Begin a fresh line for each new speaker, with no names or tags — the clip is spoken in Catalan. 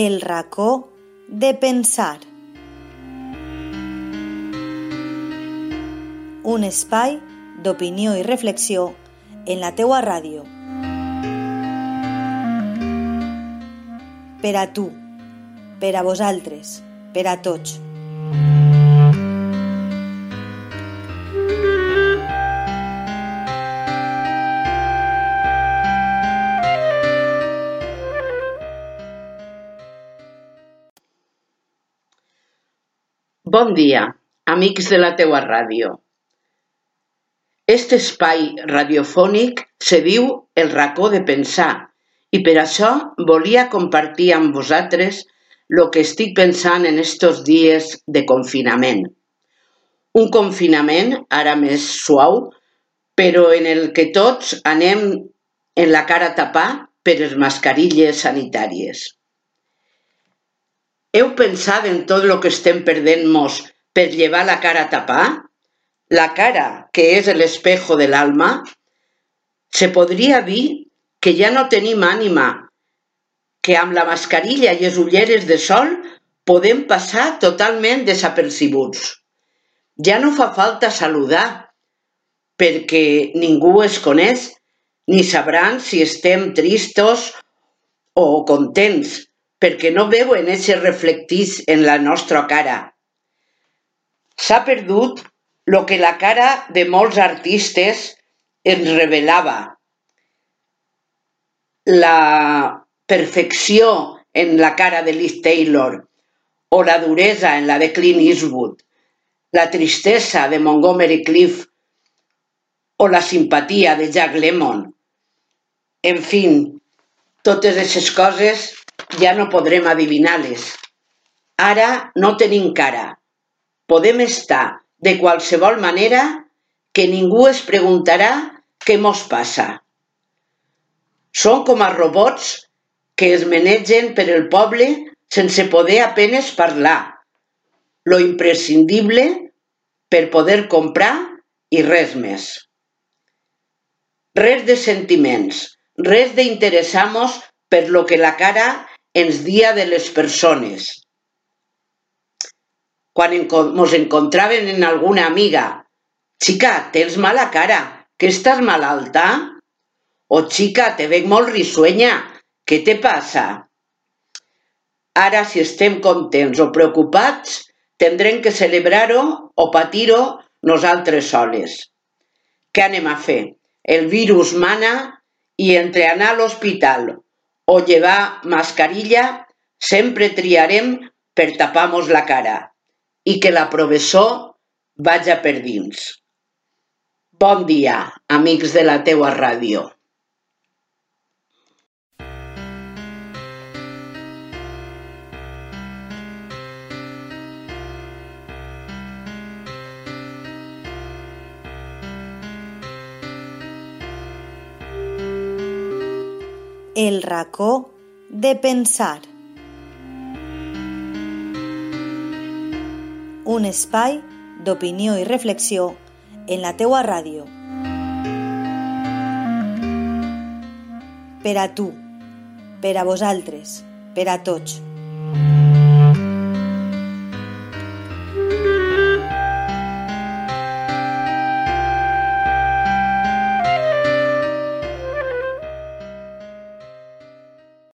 El racó de pensar. Un espai d'opinió i reflexió en la teua ràdio. Per a tu, per a vosaltres, per a tots.
Bon dia, amics de la teua ràdio. Este espai radiofònic se diu El racó de pensar i per això volia compartir amb vosaltres el que estic pensant en estos dies de confinament. Un confinament ara més suau, però en el que tots anem en la cara tapar per les mascarilles sanitàries. Heu pensat en tot el que estem perdent-nos per llevar la cara a tapar? La cara, que és l'espejo de l'alma? Se podria dir que ja no tenim ànima, que amb la mascarilla i les ulleres de sol podem passar totalment desapercibuts. Ja no fa falta saludar, perquè ningú es coneix, ni sabran si estem tristos o contents, perquè no veuen ese reflectís en la nostra cara. S'ha perdut lo que la cara de molts artistes ens revelava. La perfecció en la cara de Liz Taylor o la duresa en la de Clint Eastwood, la tristesa de Montgomery Cliff o la simpatia de Jack Lemmon. En fin, totes aquestes coses ja no podrem adivinar-les. Ara no tenim cara. Podem estar de qualsevol manera que ningú es preguntarà què mos passa. Són com a robots que es menegen per el poble sense poder apenes parlar. Lo imprescindible per poder comprar i res més. Res de sentiments, res d'interessar-nos per lo que la cara ens dia de les persones. Quan ens encontraven en alguna amiga, xica, tens mala cara, que estàs malalta? O xica, te veig molt risuenya, què te passa? Ara, si estem contents o preocupats, tindrem que celebrar-ho o patir-ho nosaltres soles. Què anem a fer? El virus mana i entre anar a l'hospital o llevar mascarilla, sempre triarem per tapar-nos la cara i que la professor vaja per dins. Bon dia, amics de la teua ràdio.
El racó de pensar. Un espai d'opinió i reflexió en la teua ràdio. Per a tu, per a vosaltres, per a tots.